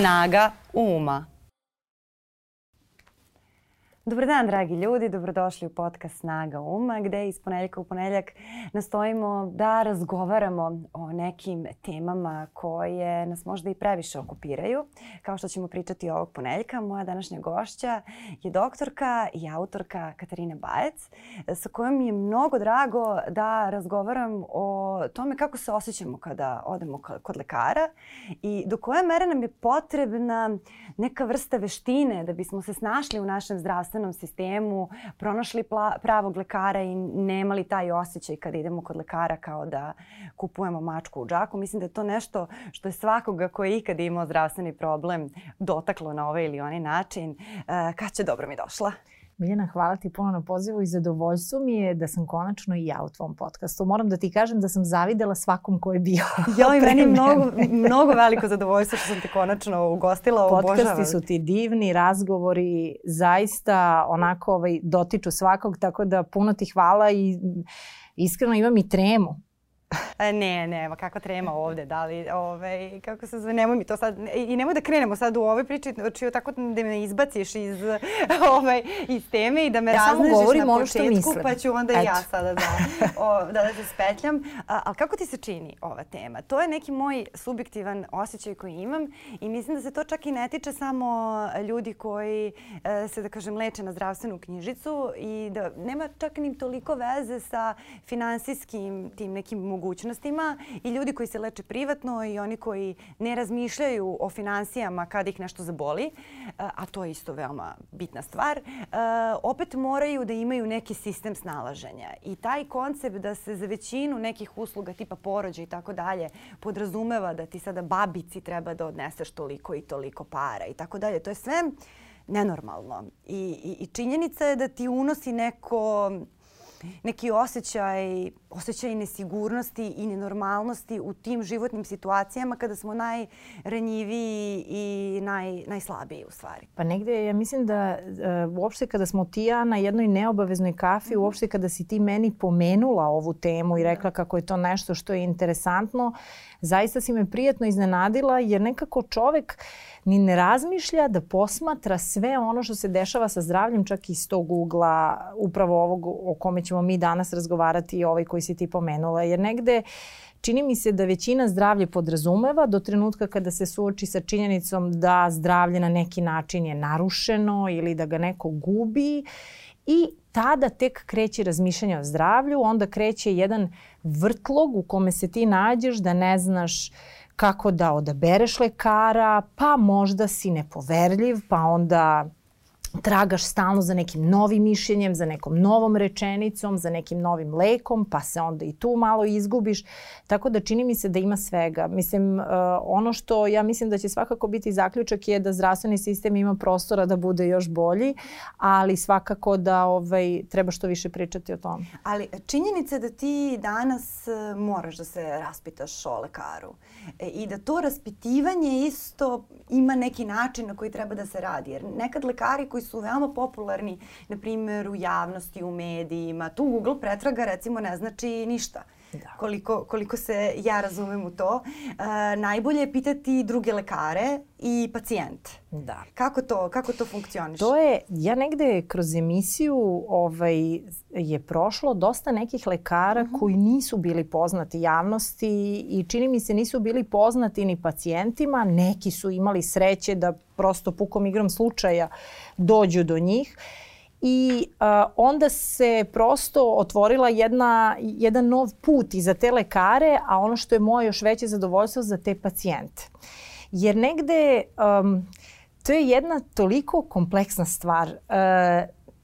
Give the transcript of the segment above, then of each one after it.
Snaga uma. Dobar dan, dragi ljudi, dobrodošli u podcast Snaga uma, gde iz ponedeljka u ponedeljak nastojimo da razgovaramo o nekim temama koje nas možda i previše okupiraju. Kao što ćemo pričati ovog ponedeljka, moja današnja gošća je doktorka i autorka Katarina Bajec, sa kojom mi je mnogo drago da razgovaram o tome kako se osjećamo kada odemo kod lekara i do koje mere nam je potrebna neka vrsta veštine da bismo se snašli u našem zdravstvenom zdravstvenom sistemu pronašli pravog lekara i nemali taj osjećaj kada idemo kod lekara kao da kupujemo mačku u džaku. Mislim da je to nešto što je svakoga koji je ikad imao zdravstveni problem dotaklo na ovaj ili onaj način. E, kad će dobro mi došla? Miljana, hvala ti puno na pozivu i zadovoljstvo mi je da sam konačno i ja u tvom podcastu. Moram da ti kažem da sam zavidela svakom ko je bio. Ja i meni mnogo, mnogo veliko zadovoljstvo što sam te konačno ugostila. Podcasti obožavam. su ti divni, razgovori zaista onako ovaj, dotiču svakog, tako da puno ti hvala i iskreno imam i tremu ne, ne, ma kakva trema ovde, da li, ovaj, kako se zove, nemoj mi to sad, i nemoj da krenemo sad u ovoj priči, znači tako da me izbaciš iz, ovaj, iz teme i da me ja raznežiš na početku, pa ću onda Eto. ja sada da, o, da, da se spetljam. A, ali kako ti se čini ova tema? To je neki moj subjektivan osjećaj koji imam i mislim da se to čak i ne tiče samo ljudi koji e, se, da kažem, leče na zdravstvenu knjižicu i da nema čak ni toliko veze sa finansijskim tim nekim mogućnostima i ljudi koji se leče privatno i oni koji ne razmišljaju o finansijama kada ih nešto zaboli, e, a to je isto veoma bitna stvar, e, opet moraju da imaju neki sistem snalaženja. I taj koncept da se za većinu nekih usluga tipa porođa i tako dalje podrazumeva da ti sada babici treba da odneseš toliko i toliko para i tako dalje. To je sve nenormalno. I, i, i činjenica je da ti unosi neko neki osjećaj, osjećaj nesigurnosti i nenormalnosti u tim životnim situacijama kada smo najranjiviji i naj, najslabiji u stvari. Pa negde ja mislim da uh, uopšte kada smo ti ja na jednoj neobaveznoj kafi, mm -hmm. uopšte kada si ti meni pomenula ovu temu i rekla kako je to nešto što je interesantno, zaista si me prijatno iznenadila jer nekako čovek ni ne razmišlja da posmatra sve ono što se dešava sa zdravljem čak iz tog ugla upravo ovog o kome ćemo mi danas razgovarati i ovaj koji si ti pomenula. Jer negde čini mi se da većina zdravlje podrazumeva do trenutka kada se suoči sa činjenicom da zdravlje na neki način je narušeno ili da ga neko gubi i tada tek kreće razmišljanje o zdravlju, onda kreće jedan vrtlog u kome se ti nađeš da ne znaš kako da odabereš lekara, pa možda si nepoverljiv, pa onda tragaš stalno za nekim novim mišljenjem, za nekom novom rečenicom, za nekim novim lekom, pa se onda i tu malo izgubiš. Tako da čini mi se da ima svega. Mislim, uh, ono što ja mislim da će svakako biti zaključak je da zdravstveni sistem ima prostora da bude još bolji, ali svakako da ovaj, treba što više pričati o tome. Ali činjenica je da ti danas uh, moraš da se raspitaš o lekaru e, i da to raspitivanje isto ima neki način na koji treba da se radi. Jer nekad lekari koji koji su veoma popularni, na primjer u javnosti, u medijima. Tu Google pretraga recimo ne znači ništa. Da. Koliko, koliko se ja razumem u to. E, najbolje je pitati druge lekare i pacijente. Da. Kako to, kako to funkcioniše? To je, ja negde kroz emisiju ovaj, je prošlo dosta nekih lekara uh mhm. -huh. koji nisu bili poznati javnosti i čini mi se nisu bili poznati ni pacijentima. Neki su imali sreće da prosto pukom igrom slučaja dođu do njih. I uh, onda se prosto otvorila jedna, jedan nov put i za te lekare, a ono što je moje još veće zadovoljstvo za te pacijente. Jer negde um, to je jedna toliko kompleksna stvar. Uh,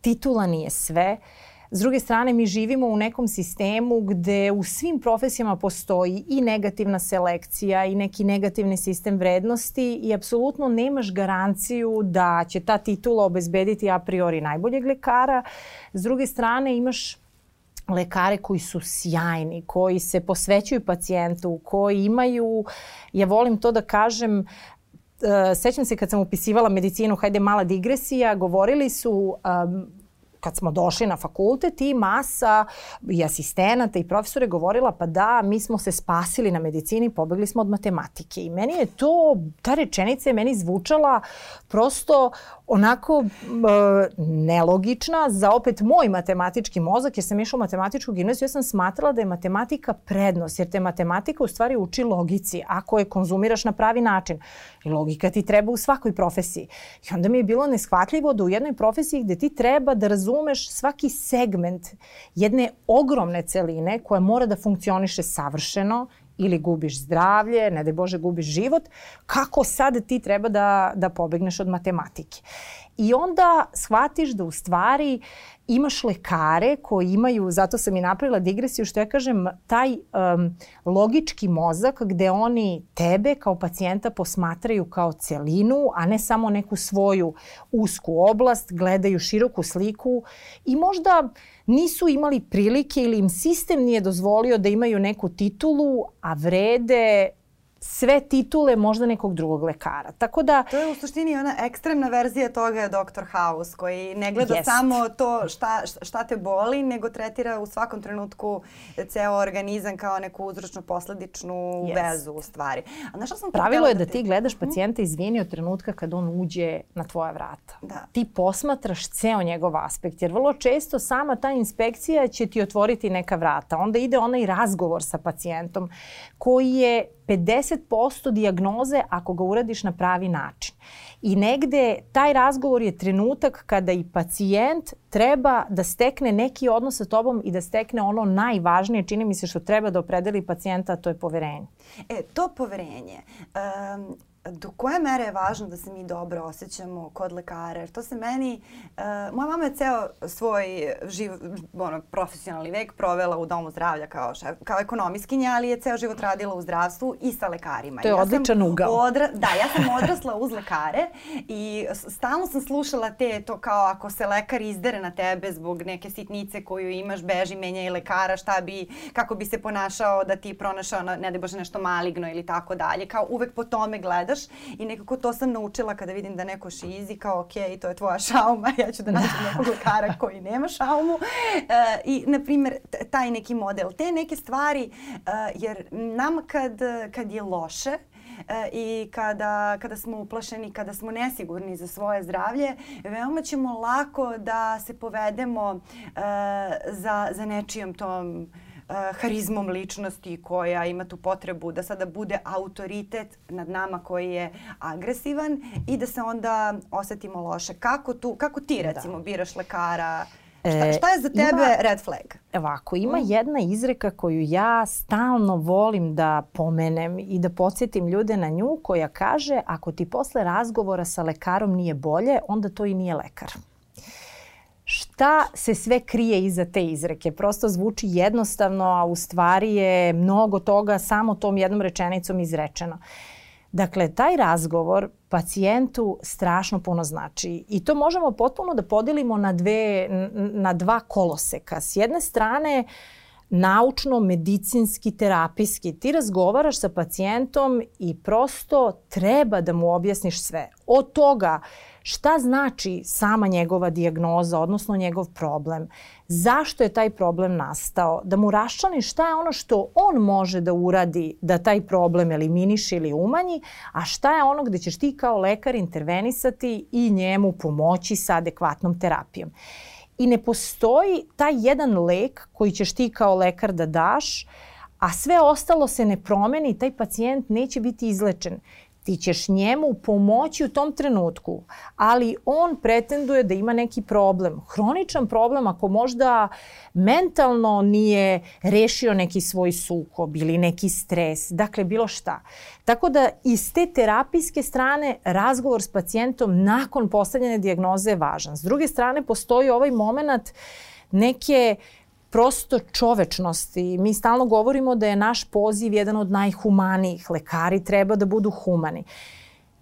titula nije sve. Uh, S druge strane, mi živimo u nekom sistemu gde u svim profesijama postoji i negativna selekcija i neki negativni sistem vrednosti i apsolutno nemaš garanciju da će ta titula obezbediti a priori najboljeg lekara. S druge strane, imaš lekare koji su sjajni, koji se posvećuju pacijentu, koji imaju, ja volim to da kažem, uh, sećam se kad sam upisivala medicinu, hajde mala digresija, govorili su um, kad smo došli na fakultet i masa i asistenata i profesore govorila pa da, mi smo se spasili na medicini, pobegli smo od matematike. I meni je to, ta rečenica je meni zvučala prosto onako e, nelogična za opet moj matematički mozak, jer sam išla u matematičku gimnaziju, ja sam smatrala da je matematika prednost, jer te matematika u stvari uči logici, ako je konzumiraš na pravi način. I logika ti treba u svakoj profesiji. I onda mi je bilo neshvatljivo da u jednoj profesiji gde ti treba da razumeš svaki segment jedne ogromne celine koja mora da funkcioniše savršeno ili gubiš zdravlje, ne daj Bože gubiš život, kako sad ti treba da, da pobegneš od matematike. I onda shvatiš da u stvari imaš lekare koji imaju, zato sam i napravila digresiju, što ja kažem, taj um, logički mozak gde oni tebe kao pacijenta posmatraju kao celinu, a ne samo neku svoju usku oblast, gledaju široku sliku i možda nisu imali prilike ili im sistem nije dozvolio da imaju neku titulu, a vrede sve titule možda nekog drugog lekara. Tako da... To je u suštini ona ekstremna verzija toga je Dr. House koji ne gleda jest. samo to šta, šta te boli, nego tretira u svakom trenutku ceo organizam kao neku uzročno-posledičnu vezu u stvari. A znaš sam Pravilo je da, da ti gledaš mhm. pacijenta izvini od trenutka kad on uđe na tvoja vrata. Da. Ti posmatraš ceo njegov aspekt, jer vrlo često sama ta inspekcija će ti otvoriti neka vrata. Onda ide onaj razgovor sa pacijentom koji je 50% dijagnoze ako ga uradiš na pravi način. I negde taj razgovor je trenutak kada i pacijent treba da stekne neki odnos sa tobom i da stekne ono najvažnije, čini mi se što treba da opredeli pacijenta, to je poverenje. E, to poverenje. Um, do koje mere je važno da se mi dobro osjećamo kod lekara? Jer to se meni, uh, moja mama je ceo svoj živ, ono, profesionalni vek provela u domu zdravlja kao, šef, kao ekonomiskinja, ali je ceo život radila u zdravstvu i sa lekarima. To je ja odličan ugao. Odra, da, ja sam odrasla uz lekare i stalno sam slušala te to kao ako se lekar izdere na tebe zbog neke sitnice koju imaš, beži, menja i lekara, šta bi, kako bi se ponašao da ti pronašao, ne da bože nešto maligno ili tako dalje. Kao uvek po tome gledaš gledaš i nekako to sam naučila kada vidim da neko šizi kao ok, to je tvoja šauma, ja ću da nađem nekog lekara koji nema šaumu. Uh, I, na primjer, taj neki model, te neke stvari, uh, jer nam kad, kad je loše, e, i kada, kada smo uplašeni, kada smo nesigurni za svoje zdravlje, veoma ćemo lako da se povedemo uh, za, za nečijom tom harizmom ličnosti koja ima tu potrebu da sada bude autoritet nad nama koji je agresivan i da se onda osetimo loše. Kako, tu, kako ti da. recimo da. biraš lekara? Šta, šta je za tebe ima, red flag? Ovako, ima mm. jedna izreka koju ja stalno volim da pomenem i da podsjetim ljude na nju koja kaže ako ti posle razgovora sa lekarom nije bolje, onda to i nije lekar šta se sve krije iza te izreke. Prosto zvuči jednostavno, a u stvari je mnogo toga samo tom jednom rečenicom izrečeno. Dakle, taj razgovor pacijentu strašno puno znači i to možemo potpuno da podelimo na, dve, na dva koloseka. S jedne strane, naučno, medicinski, terapijski. Ti razgovaraš sa pacijentom i prosto treba da mu objasniš sve. Od toga šta znači sama njegova dijagnoza, odnosno njegov problem, zašto je taj problem nastao, da mu raščani šta je ono što on može da uradi da taj problem eliminiše ili umanji, a šta je ono gde ćeš ti kao lekar intervenisati i njemu pomoći sa adekvatnom terapijom. I ne postoji taj jedan lek koji ćeš ti kao lekar da daš, a sve ostalo se ne promeni, taj pacijent neće biti izlečen ti ćeš njemu pomoći u tom trenutku, ali on pretenduje da ima neki problem, hroničan problem ako možda mentalno nije rešio neki svoj sukob ili neki stres, dakle bilo šta. Tako da iz te terapijske strane razgovor s pacijentom nakon postavljene dijagnoze je važan. S druge strane postoji ovaj moment neke prosto čovečnosti. Mi stalno govorimo da je naš poziv jedan od najhumanijih. Lekari treba da budu humani.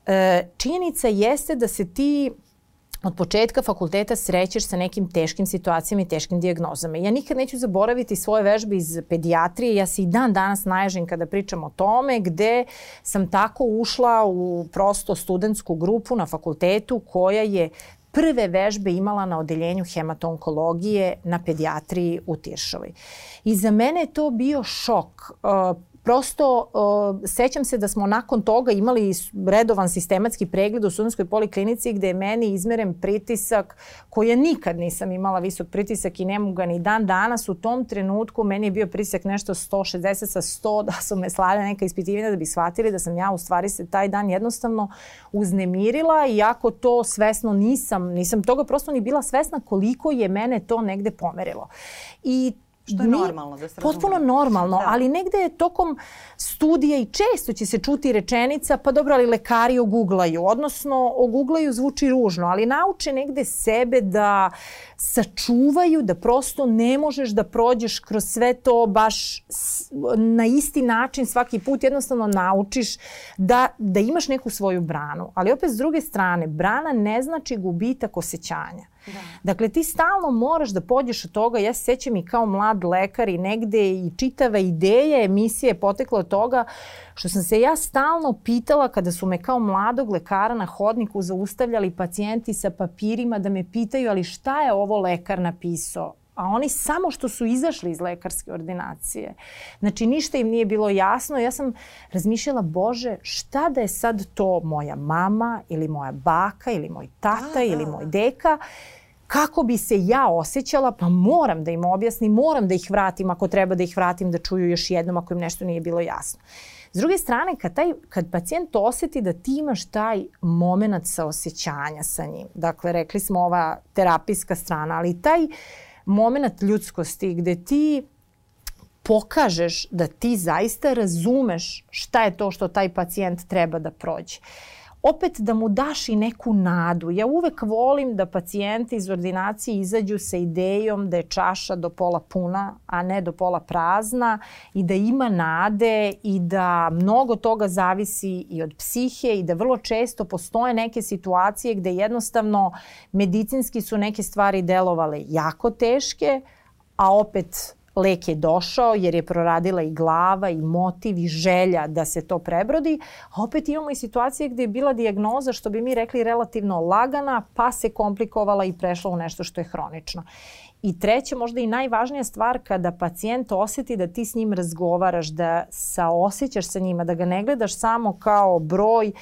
E, činjenica jeste da se ti od početka fakulteta srećeš sa nekim teškim situacijama i teškim dijagnozama. Ja nikad neću zaboraviti svoje vežbe iz pedijatrije. Ja se i dan danas naježim kada pričam o tome gde sam tako ušla u prosto studentsku grupu na fakultetu koja je prve vežbe imala na odeljenju hematonkologije na pedijatriji u Tiršovoj. I za mene je to bio šok. Uh, prosto uh, sećam se da smo nakon toga imali redovan sistematski pregled u Sudanskoj poliklinici gde je meni izmeren pritisak koji ja nikad nisam imala visok pritisak i ne mogu ga ni dan danas. U tom trenutku meni je bio pritisak nešto 160 sa 100 da su me slale neka ispitivanja da bi shvatili da sam ja u stvari se taj dan jednostavno uznemirila iako to svesno nisam, nisam toga prosto ni bila svesna koliko je mene to negde pomerilo. I Što je normalno da se Potpuno normalno, da. ali negde je tokom studija i često će se čuti rečenica, pa dobro, ali lekari oguglaju, odnosno oguglaju zvuči ružno, ali nauče negde sebe da sačuvaju, da prosto ne možeš da prođeš kroz sve to baš na isti način svaki put, jednostavno naučiš da, da imaš neku svoju branu. Ali opet s druge strane, brana ne znači gubitak osjećanja. Da. Dakle, ti stalno moraš da pođeš od toga, ja se sećam i kao mlad lekar i negde i čitava ideja emisije potekla od toga što sam se ja stalno pitala kada su me kao mladog lekara na hodniku zaustavljali pacijenti sa papirima da me pitaju ali šta je ovo lekar napisao? a oni samo što su izašli iz lekarske ordinacije. Znači, ništa im nije bilo jasno. Ja sam razmišljala, Bože, šta da je sad to moja mama ili moja baka ili moj tata a, ili moj deka kako bi se ja osjećala, pa moram da im objasnim, moram da ih vratim ako treba da ih vratim da čuju još jednom ako im nešto nije bilo jasno. S druge strane, kad, taj, kad pacijent oseti da ti imaš taj moment sa osjećanja sa njim, dakle, rekli smo ova terapijska strana, ali taj moment ljudskosti gde ti pokažeš da ti zaista razumeš šta je to što taj pacijent treba da prođe. Uh, opet da mu daš i neku nadu. Ja uvek volim da pacijenti iz ordinacije izađu sa idejom da je čaša do pola puna, a ne do pola prazna i da ima nade i da mnogo toga zavisi i od psihe i da vrlo često postoje neke situacije gde jednostavno medicinski su neke stvari delovale jako teške, a opet lek je došao jer je proradila i glava i motiv i želja da se to prebrodi. A opet imamo i situacije gde je bila dijagnoza, što bi mi rekli, relativno lagana, pa se komplikovala i prešla u nešto što je hronično. I treće, možda i najvažnija stvar, kada pacijent oseti da ti s njim razgovaraš, da saosećaš sa njima, da ga ne gledaš samo kao broj,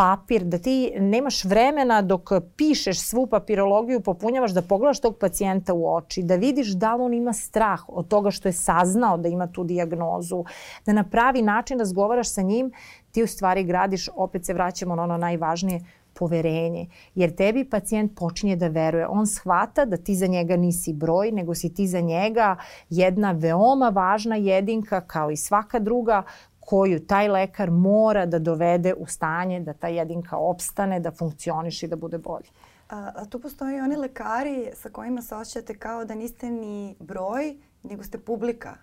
papir, da ti nemaš vremena dok pišeš svu papirologiju, popunjavaš da pogledaš tog pacijenta u oči, da vidiš da li on ima strah od toga što je saznao da ima tu diagnozu, da na pravi način razgovaraš sa njim, ti u stvari gradiš, opet se vraćamo na ono najvažnije, poverenje. Jer tebi pacijent počinje da veruje. On shvata da ti za njega nisi broj, nego si ti za njega jedna veoma važna jedinka, kao i svaka druga, koju taj lekar mora da dovede u stanje da ta jedinka opstane, da funkcioniše i da bude bolje. A, a tu postoje oni lekari sa kojima se osjećate kao da niste ni broj, nego ste publika.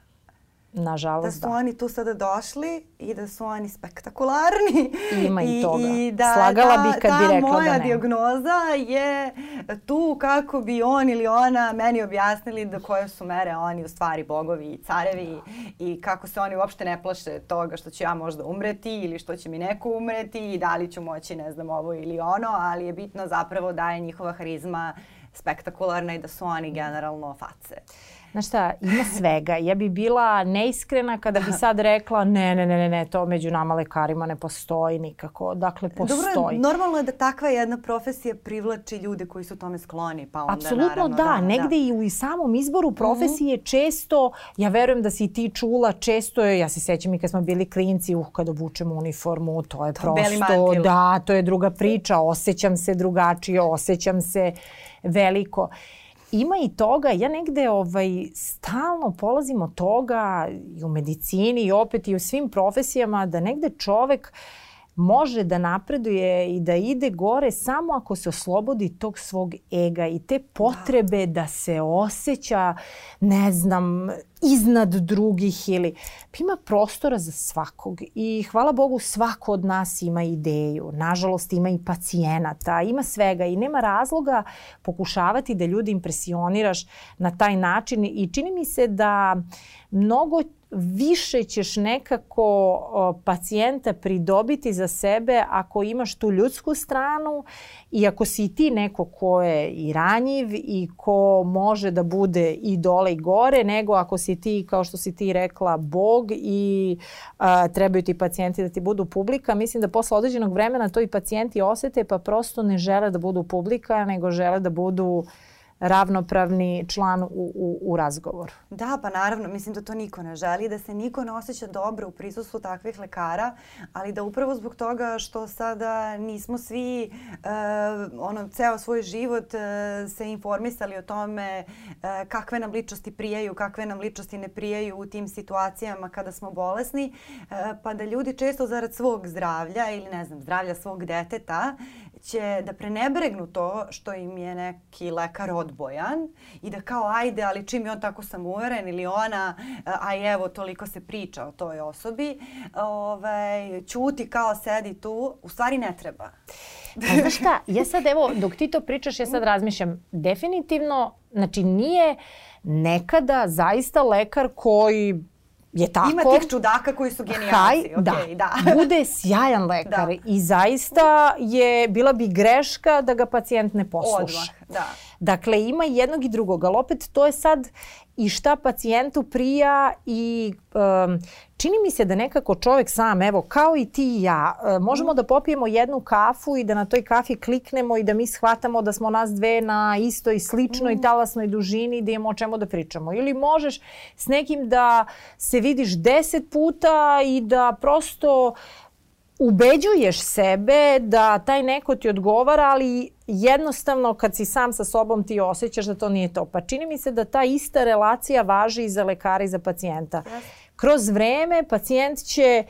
Nažalost, da. su da. oni tu sada došli i da su oni spektakularni. Ima i, i toga. I da, Slagala da, bih kad bi rekla da ne. Moja diagnoza je tu kako bi on ili ona meni objasnili da koje su mere oni u stvari bogovi i carevi da. i kako se oni uopšte ne plaše toga što ću ja možda umreti ili što će mi neko umreti i da li ću moći ne znam ovo ili ono, ali je bitno zapravo da je njihova harizma spektakularna i da su oni generalno face. Znaš šta, ima svega. Ja bi bila neiskrena kada bi sad rekla ne, ne, ne, ne, ne, to među nama lekarima ne postoji nikako. Dakle, postoji. Dobro, normalno je da takva jedna profesija privlači ljude koji su tome skloni, pa onda Apsolutno naravno, da. da. Negde da. i u samom izboru profesije mm -hmm. često, ja verujem da si ti čula, često je, ja se sećam i kad smo bili klinci, uh, kad obučemo uniformu, to je to prosto, da, to je druga priča, osjećam se drugačije, osjećam se veliko ima i toga, ja negde ovaj, stalno polazim od toga i u medicini i opet i u svim profesijama da negde čovek može da napreduje i da ide gore samo ako se oslobodi tog svog ega i te potrebe da, da se osjeća, ne znam, iznad drugih ili ima prostora za svakog. I hvala Bogu svako od nas ima ideju. Nažalost ima i pacijenata, ima svega i nema razloga pokušavati da ljudi impresioniraš na taj način. I čini mi se da mnogo više ćeš nekako pacijenta pridobiti za sebe ako imaš tu ljudsku stranu i ako si ti neko ko je i ranjiv i ko može da bude i dole i gore, nego ako si ti, kao što si ti rekla, bog i a, trebaju ti pacijenti da ti budu publika. Mislim da posle određenog vremena to i pacijenti osete pa prosto ne žele da budu publika, nego žele da budu uh, ravnopravni član u, u, u razgovoru. Da, pa naravno, mislim da to niko ne želi, da se niko ne osjeća dobro u prisustvu takvih lekara, ali da upravo zbog toga što sada nismo svi uh, ono, ceo svoj život uh, se informisali o tome uh, kakve nam ličnosti prijaju, kakve nam ličnosti ne prijaju u tim situacijama kada smo bolesni, uh, pa da ljudi često zarad svog zdravlja ili ne znam, zdravlja svog deteta će da prenebregnu to što im je neki lekar odbojan i da kao ajde, ali čim je on tako samouveren ili ona, a evo toliko se priča o toj osobi, ovaj, čuti kao sedi tu, u stvari ne treba. Pa znaš šta, ja sad evo, dok ti to pričaš, ja sad razmišljam, definitivno, znači nije nekada zaista lekar koji je tako. Ima tih čudaka koji su genijalci. Haj, okay, da. da. Bude sjajan lekar da. i zaista je, bila bi greška da ga pacijent ne posluša. Odmah, da. Dakle, ima jednog i drugog, ali opet to je sad i šta pacijentu prija i um, čini mi se da nekako čovek sam, evo, kao i ti i ja, uh, možemo da popijemo jednu kafu i da na toj kafi kliknemo i da mi shvatamo da smo nas dve na istoj sličnoj mm. talasnoj dužini da imamo o čemu da pričamo. Ili možeš s nekim da se vidiš deset puta i da prosto ubeđuješ sebe da taj neko ti odgovara, ali jednostavno kad si sam sa sobom ti osjećaš da to nije to. Pa čini mi se da ta ista relacija važi i za lekara i za pacijenta. Kroz vreme pacijent će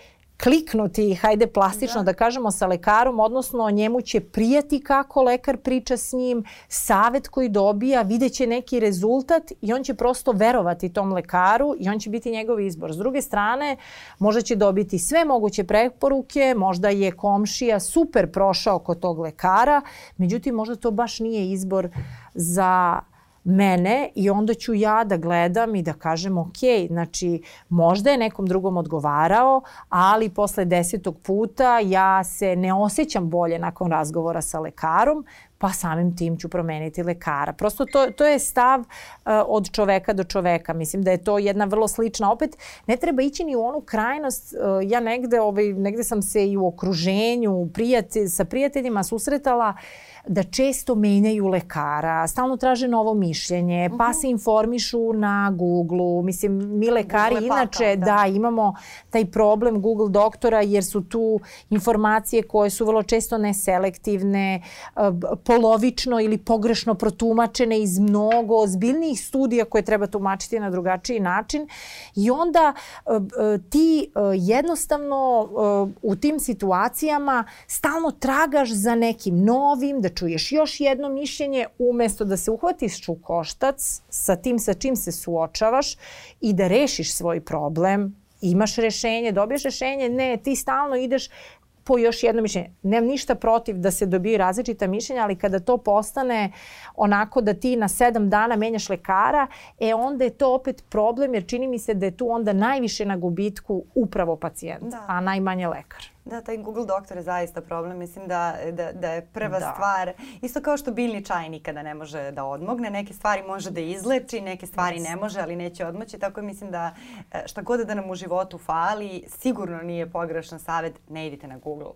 kliknuti, hajde plastično da. da kažemo, sa lekarom, odnosno njemu će prijati kako lekar priča s njim, savet koji dobija, videće neki rezultat i on će prosto verovati tom lekaru i on će biti njegov izbor. S druge strane, možda će dobiti sve moguće preporuke, možda je komšija super prošao kod tog lekara, međutim možda to baš nije izbor za mene i onda ću ja da gledam i da kažem ok, znači možda je nekom drugom odgovarao, ali posle desetog puta ja se ne osjećam bolje nakon razgovora sa lekarom, pa samim tim ću promeniti lekara. Prosto to, to je stav uh, od čoveka do čoveka. Mislim da je to jedna vrlo slična. Opet, ne treba ići ni u onu krajnost. Uh, ja negde, ovaj, negde sam se i u okruženju prijatelj, sa prijateljima susretala uh, da često menjaju lekara, stalno traže novo mišljenje, pa mhm. se informišu na Google-u. Mislim, mi lekari Google inače da. da imamo taj problem Google doktora jer su tu informacije koje su vrlo često neselektivne, eh, polovično ili pogrešno protumačene iz mnogo ozbiljnijih studija koje treba tumačiti na drugačiji način i onda eh, eh, ti jednostavno u tim situacijama stalno tragaš za nekim novim, da čuješ još jedno mišljenje umesto da se uhvatiš u koštac sa tim sa čim se suočavaš i da rešiš svoj problem, imaš rešenje, dobiješ rešenje, ne, ti stalno ideš po još jedno mišljenje. Nemam ništa protiv da se dobiju različita mišljenja, ali kada to postane onako da ti na sedam dana menjaš lekara, e onda je to opet problem jer čini mi se da je tu onda najviše na gubitku upravo pacijent, da. a najmanje lekar. Da, taj Google doktor je zaista problem. Mislim da, da, da je prva da. stvar, isto kao što biljni čaj nikada ne može da odmogne, neke stvari može da izleči, neke stvari yes. ne može, ali neće odmoći. Tako mislim da e, šta god da nam u životu fali, sigurno nije pogrešan savet, ne idite na Google.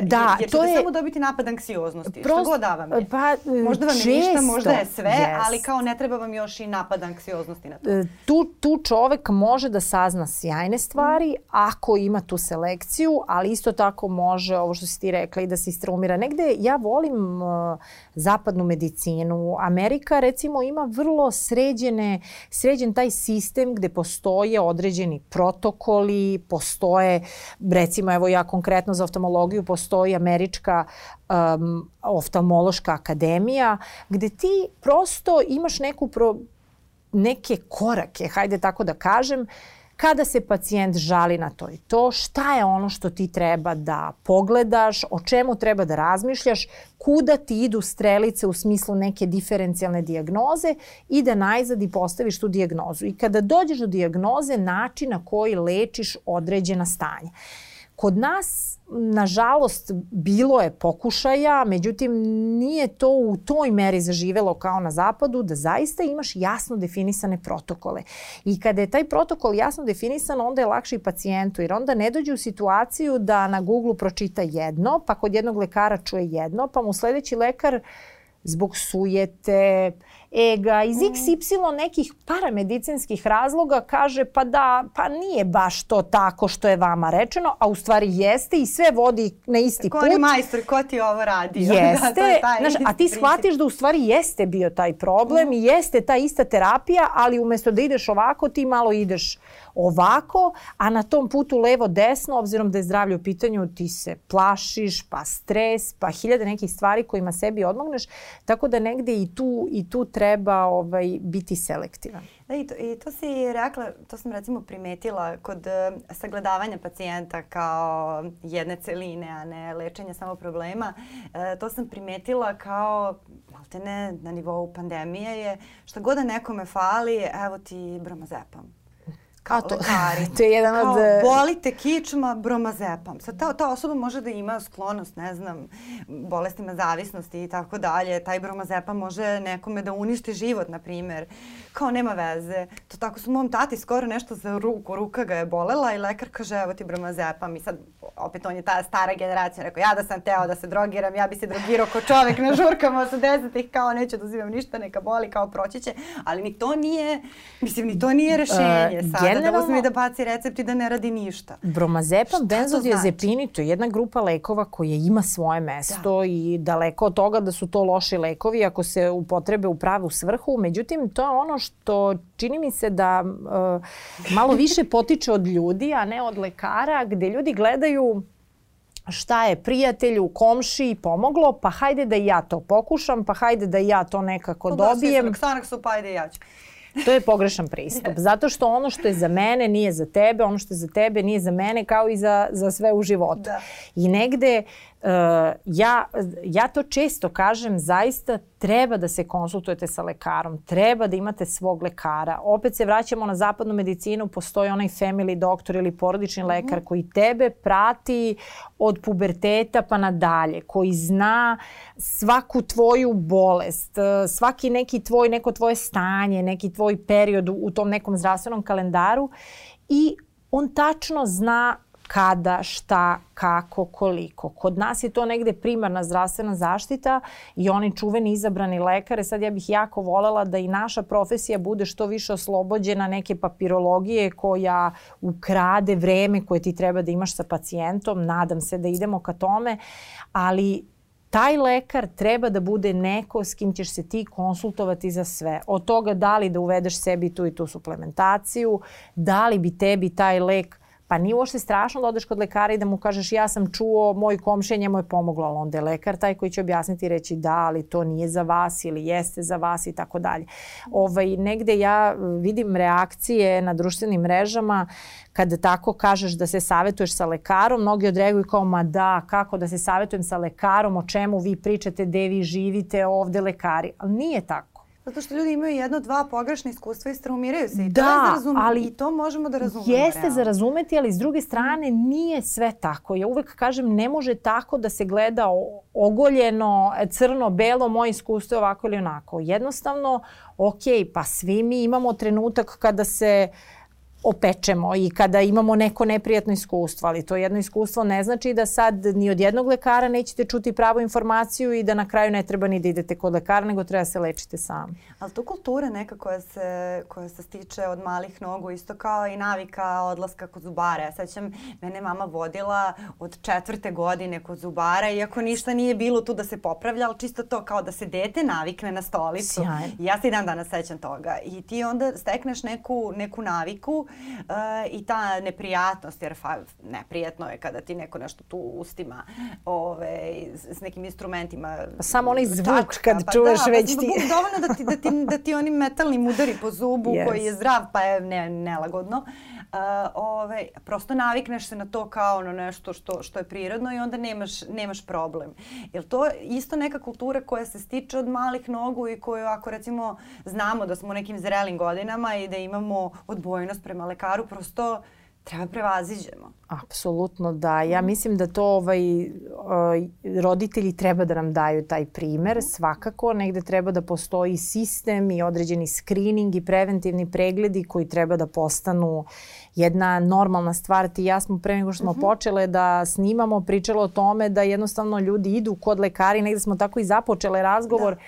E, da, jer, jer to je... samo dobiti napad anksioznosti. Prost... Šta god da vam je. Pa, možda vam je ništa, možda je sve, yes. ali kao ne treba vam još i napad anksioznosti na to. E, tu, tu čovek može da sazna sjajne stvari mm. ako ima tu selekciju, ali isto isto tako može, ovo što si ti rekla, i da se istraumira. Negde ja volim uh, zapadnu medicinu. Amerika recimo ima vrlo sređene, sređen taj sistem gde postoje određeni protokoli, postoje, recimo evo ja konkretno za oftalmologiju, postoji američka um, oftalmološka akademija, gde ti prosto imaš neku pro, neke korake, hajde tako da kažem, kada se pacijent žali na to i to, šta je ono što ti treba da pogledaš, o čemu treba da razmišljaš, kuda ti idu strelice u smislu neke diferencijalne diagnoze i da najzad i postaviš tu diagnozu. I kada dođeš do diagnoze, način na koji lečiš određena stanja. Kod nas, nažalost, bilo je pokušaja, međutim nije to u toj meri zaživelo kao na zapadu, da zaista imaš jasno definisane protokole. I kada je taj protokol jasno definisan, onda je lakše i pacijentu, jer onda ne dođe u situaciju da na Google pročita jedno, pa kod jednog lekara čuje jedno, pa mu sledeći lekar zbog sujete, ega, iz XY nekih paramedicinskih razloga kaže pa da, pa nije baš to tako što je vama rečeno, a u stvari jeste i sve vodi na isti ko put. Ko majstor, ko ti ovo radio? Jeste, da, znaš, a ti shvatiš da u stvari jeste bio taj problem mm. i jeste ta ista terapija, ali umesto da ideš ovako, ti malo ideš ovako, a na tom putu levo-desno, obzirom da je zdravlje u pitanju, ti se plašiš, pa stres, pa hiljade nekih stvari kojima sebi odmogneš, tako da negde i tu, i tu treba ovaj, biti selektivan. Da, i to, i to si rekla, to sam recimo primetila kod uh, sagledavanja pacijenta kao jedne celine, a ne lečenja samo problema. Uh, to sam primetila kao maltene na nivou pandemije je šta god da nekome fali, evo ti bromazepam kao to, lekari. to je jedan kao, od... boli te kičma, bromazepam. Sad ta, ta osoba može da ima sklonost, ne znam, bolestima zavisnosti i tako dalje. Taj bromazepam može nekome da uništi život, na primer. Kao nema veze. To tako su mom tati skoro nešto za ruku, ruka ga je bolela i lekar kaže evo ti bromazepam. I sad opet on je ta stara generacija rekao ja da sam teo da se drogiram, ja bi se drogirao ko čovek na žurkama 80-ih kao neću da uzimam ništa, neka boli, kao proći će. Ali ni to nije, mislim, ni to nije rešenje uh, sada da uzme da baci recept i da ne radi ništa. Bromazepam, benzodiazepini, znači? to je jedna grupa lekova koja ima svoje mesto da. i daleko od toga da su to loši lekovi ako se upotrebe u pravu svrhu. Međutim, to je ono što čini mi se da uh, malo više potiče od ljudi, a ne od lekara, gde ljudi gledaju šta je prijatelju, komšiji pomoglo, pa hajde da ja to pokušam, pa hajde da ja to nekako dobijem. Da, svi su pa ajde ja ću. To je pogrešan pristup. Zato što ono što je za mene nije za tebe, ono što je za tebe nije za mene kao i za, za sve u životu. Da. I negde ja, ja to često kažem, zaista treba da se konsultujete sa lekarom, treba da imate svog lekara. Opet se vraćamo na zapadnu medicinu, postoji onaj family doktor ili porodični mm -hmm. lekar koji tebe prati od puberteta pa nadalje, koji zna svaku tvoju bolest, e, svaki neki tvoj, neko tvoje stanje, neki tvoj period u tom nekom zdravstvenom kalendaru i on tačno zna kada, šta, kako, koliko. Kod nas je to negde primarna zdravstvena zaštita i oni čuveni izabrani lekare. Sad ja bih jako volela da i naša profesija bude što više oslobođena neke papirologije koja ukrade vreme koje ti treba da imaš sa pacijentom. Nadam se da idemo ka tome, ali taj lekar treba da bude neko s kim ćeš se ti konsultovati za sve. Od toga da li da uvedeš sebi tu i tu suplementaciju, da li bi tebi taj lek Pa nije uopšte strašno da odeš kod lekara i da mu kažeš ja sam čuo, moj komšija njemu je pomoglo, ali onda je lekar taj koji će objasniti i reći da, ali to nije za vas ili jeste za vas i tako dalje. Ovaj, negde ja vidim reakcije na društvenim mrežama kada tako kažeš da se savetuješ sa lekarom, mnogi odreaguju kao ma da, kako da se savetujem sa lekarom, o čemu vi pričate, gde vi živite, ovde lekari. Ali nije tako. Zato što ljudi imaju jedno, dva pogrešne iskustva i straumiraju se. I da, to je za razum... ali I to možemo da razumemo. Jeste realno. za razumeti, ali s druge strane nije sve tako. Ja uvek kažem ne može tako da se gleda ogoljeno, crno, belo, moje iskustvo je ovako ili onako. Jednostavno, ok, pa svi mi imamo trenutak kada se uh, opečemo i kada imamo neko neprijatno iskustvo, ali to jedno iskustvo ne znači da sad ni od jednog lekara nećete čuti pravu informaciju i da na kraju ne treba ni da idete kod lekara, nego treba da se lečite sami. Ali to kultura neka koja se, koja se stiče od malih nogu, isto kao i navika odlaska kod zubara. Ja sećam, mene mama vodila od četvrte godine kod zubara, iako ništa nije bilo tu da se popravlja, ali čisto to kao da se dete navikne na stolicu. Sjajno. ja se i dan danas sećam toga. I ti onda stekneš neku, neku naviku i ta neprijatnost, jer fa, neprijatno je kada ti neko nešto tu ustima ove, s nekim instrumentima. Pa samo onaj zvuk čačka, kad pa čuješ da, već pa, ti. Dovoljno da ti, da, ti, da ti oni metalni mudari po zubu yes. koji je zdrav pa je ne, nelagodno ovaj, prosto navikneš se na to kao na nešto što, što je prirodno i onda nemaš, nemaš problem. Jel to isto neka kultura koja se stiče od malih nogu i koju ako recimo znamo da smo u nekim zrelim godinama i da imamo odbojnost prema lekaru, prosto treba prevaziđemo. Apsolutno da. Ja mislim da to ovaj, roditelji treba da nam daju taj primer. Svakako negde treba da postoji sistem i određeni screening i preventivni pregledi koji treba da postanu jedna normalna stvar. Ti ja smo pre nego što smo uh mhm. -huh. počele da snimamo pričalo o tome da jednostavno ljudi idu kod lekari. Negde smo tako i započele razgovor. Da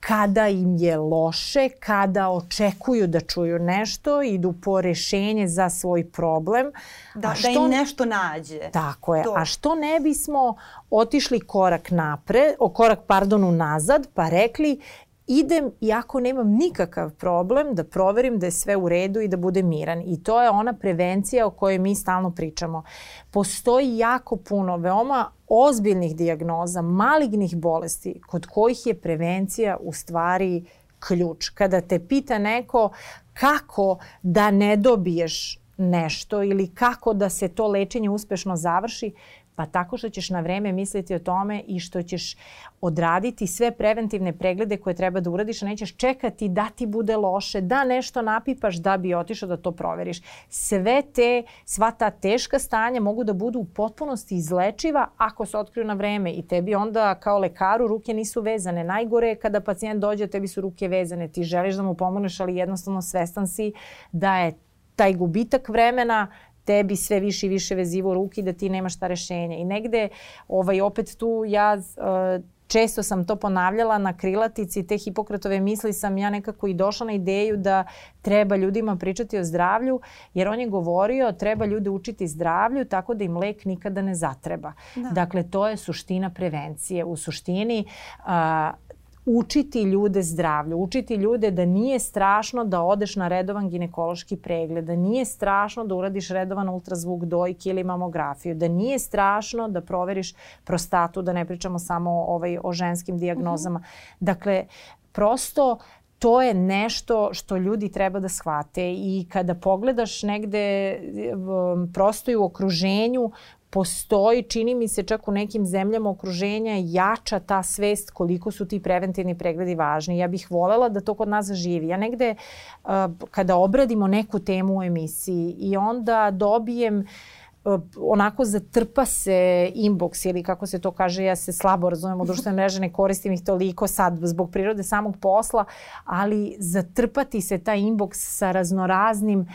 kada im je loše, kada očekuju da čuju nešto, idu po rešenje za svoj problem. Da, što, da im nešto nađe. Tako je. To. A što ne bismo otišli korak napred, o korak, pardon, unazad, pa rekli, idem iako nemam nikakav problem da proverim da je sve u redu i da bude miran. I to je ona prevencija o kojoj mi stalno pričamo. Postoji jako puno veoma ozbiljnih dijagnoza, malignih bolesti kod kojih je prevencija u stvari ključ. Kada te pita neko kako da ne dobiješ nešto ili kako da se to lečenje uspešno završi, Pa tako što ćeš na vreme misliti o tome i što ćeš odraditi sve preventivne preglede koje treba da uradiš, a nećeš čekati da ti bude loše, da nešto napipaš da bi otišao da to proveriš. Sve te, sva ta teška stanja mogu da budu u potpunosti izlečiva ako se otkriju na vreme i tebi onda kao lekaru ruke nisu vezane. Najgore je kada pacijent dođe, tebi su ruke vezane, ti želiš da mu pomogneš, ali jednostavno svestan si da je taj gubitak vremena tebi sve više i više vezivo ruki da ti nemaš ta rešenja. I negde, ovaj, opet tu ja uh, često sam to ponavljala na krilatici te Hipokratove misli sam ja nekako i došla na ideju da treba ljudima pričati o zdravlju jer on je govorio treba ljude učiti zdravlju tako da im lek nikada ne zatreba. Da. Dakle, to je suština prevencije. U suštini uh, učiti ljude zdravlju, učiti ljude da nije strašno da odeš na redovan ginekološki pregled, da nije strašno da uradiš redovan ultrazvuk dojke ili mamografiju, da nije strašno da proveriš prostatu, da ne pričamo samo ovaj, o ženskim dijagnozama. Uh mhm. -huh. Dakle, prosto to je nešto što ljudi treba da shvate i kada pogledaš negde prosto i u okruženju postoji, čini mi se čak u nekim zemljama okruženja jača ta svest koliko su ti preventivni pregledi važni. Ja bih volela da to kod nas zaživi. Ja negde uh, kada obradimo neku temu u emisiji i onda dobijem uh, onako zatrpa se inbox ili kako se to kaže, ja se slabo razumem u društvene mreže, ne koristim ih toliko sad zbog prirode samog posla, ali zatrpati se taj inbox sa raznoraznim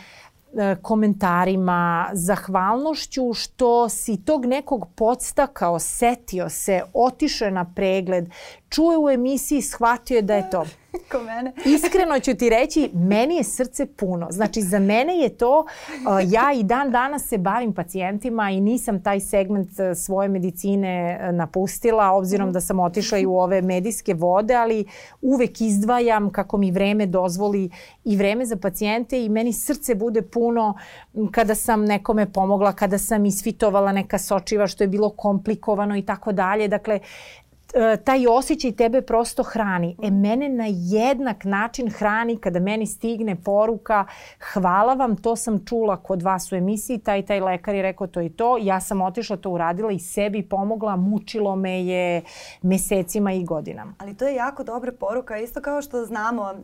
komentarima, zahvalnošću što si tog nekog podstakao, setio se, otišao na pregled, čuje u emisiji, shvatio je da je to. Ko mene. Iskreno ću ti reći, meni je srce puno. Znači, za mene je to, uh, ja i dan danas se bavim pacijentima i nisam taj segment uh, svoje medicine uh, napustila, obzirom da sam otišla i u ove medijske vode, ali uvek izdvajam kako mi vreme dozvoli i vreme za pacijente i meni srce bude puno kada sam nekome pomogla, kada sam isfitovala neka sočiva što je bilo komplikovano i tako dalje. Dakle, taj osjećaj tebe prosto hrani. E, mene na jednak način hrani kada meni stigne poruka hvala vam, to sam čula kod vas u emisiji, taj taj lekar je rekao to i to, ja sam otišla to uradila i sebi pomogla, mučilo me je mesecima i godinama. Ali to je jako dobra poruka, isto kao što znamo e,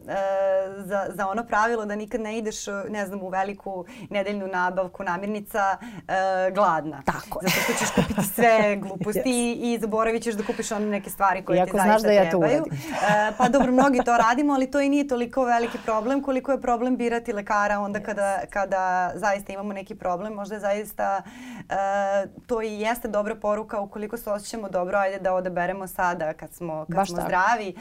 za, za ono pravilo da nikad ne ideš, ne znam, u veliku nedeljnu nabavku namirnica e, gladna. Tako je. Zato što ćeš kupiti sve gluposti yes. i zaboravit ćeš da kupiš one neke stvari koje Iako ti zaista znaš da ja to uradim. E, pa dobro, mnogi to radimo, ali to i nije toliko veliki problem koliko je problem birati lekara onda kada, kada zaista imamo neki problem. Možda je zaista e, to i jeste dobra poruka ukoliko se osjećamo dobro, ajde da odaberemo sada kad smo, kad Baš smo tako. zdravi e,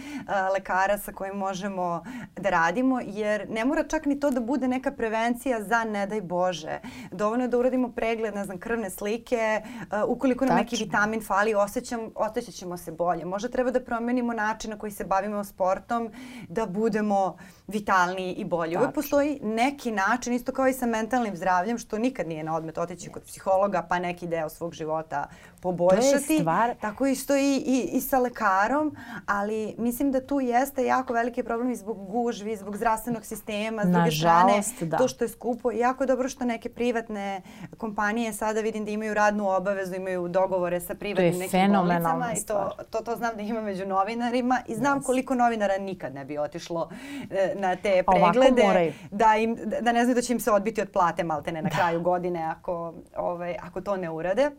lekara sa kojim možemo da radimo, jer ne mora čak ni to da bude neka prevencija za ne daj Bože. Dovoljno je da uradimo pregled, ne znam, krvne slike, uh, ukoliko nam Tačno. neki vitamin fali, osjećam, osjećat ćemo se bolje. Možda treba da promenimo način na koji se bavimo sportom, da budemo vitalniji i bolji. Tačno. Uvijek postoji neki način, isto kao i sa mentalnim zdravljem, što nikad nije na odmet otići kod psihologa, pa neki deo svog života poboljšati. Stvar... Tako isto i, i, i sa lekarom, ali mislim da tu jeste jako veliki problem i zbog gužvi, zbog zdravstvenog sistema, s druge strane da. to što je skupo. Jako je dobro što neke privatne kompanije sada vidim da imaju radnu obavezu, imaju dogovore sa privatnim nekim bolnicama i to, to, to znam da ima među novinarima i znam yes. koliko novinara nikad ne bi otišlo e, na te preglede da, im, da ne znaju da će im se odbiti od plate maltene na da. kraju godine ako, ovaj, ako to ne urade.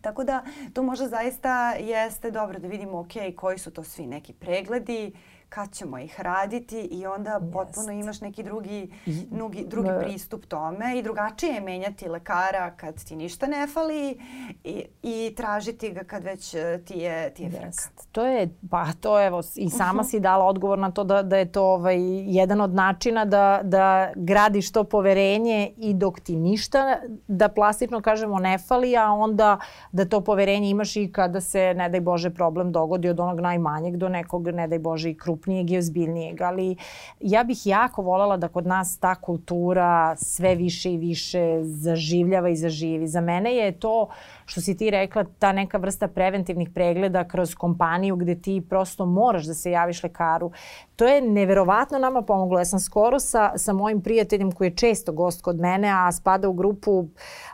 Tako da to možda zaista jeste dobro da vidimo ok, koji su to svi neki pregledi, kad ćemo ih raditi i onda Jest. potpuno imaš neki drugi, drugi, drugi pristup tome i drugačije je menjati lekara kad ti ništa ne fali i, i tražiti ga kad već e, ti je, ti je frka. To je, pa to evo i sama si dala odgovor na to da, da je to ovaj, jedan od načina da, da gradiš to poverenje i dok ti ništa, da plastično kažemo ne fali, a onda da to poverenje imaš i kada se, ne daj Bože, problem dogodi od onog najmanjeg do nekog, ne daj Bože, i krup krupnijeg i ozbiljnijeg, ali ja bih jako voljela da kod nas ta kultura sve više i više zaživljava i zaživi. Za mene je to što si ti rekla, ta neka vrsta preventivnih pregleda kroz kompaniju gde ti prosto moraš da se javiš lekaru. To je neverovatno nama pomoglo. Ja sam skoro sa, sa mojim prijateljem koji je često gost kod mene, a spada u grupu